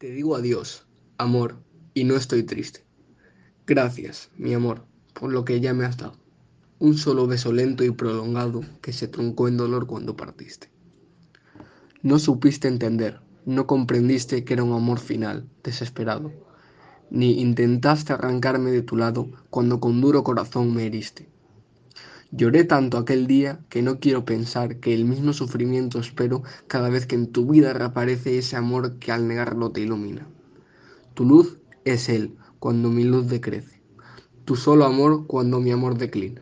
Te digo adiós, amor, y no estoy triste. Gracias, mi amor, por lo que ya me has dado. Un solo beso lento y prolongado que se truncó en dolor cuando partiste. No supiste entender, no comprendiste que era un amor final, desesperado, ni intentaste arrancarme de tu lado cuando con duro corazón me heriste. Lloré tanto aquel día que no quiero pensar que el mismo sufrimiento espero cada vez que en tu vida reaparece ese amor que al negarlo te ilumina. Tu luz es Él cuando mi luz decrece, tu solo amor cuando mi amor declina.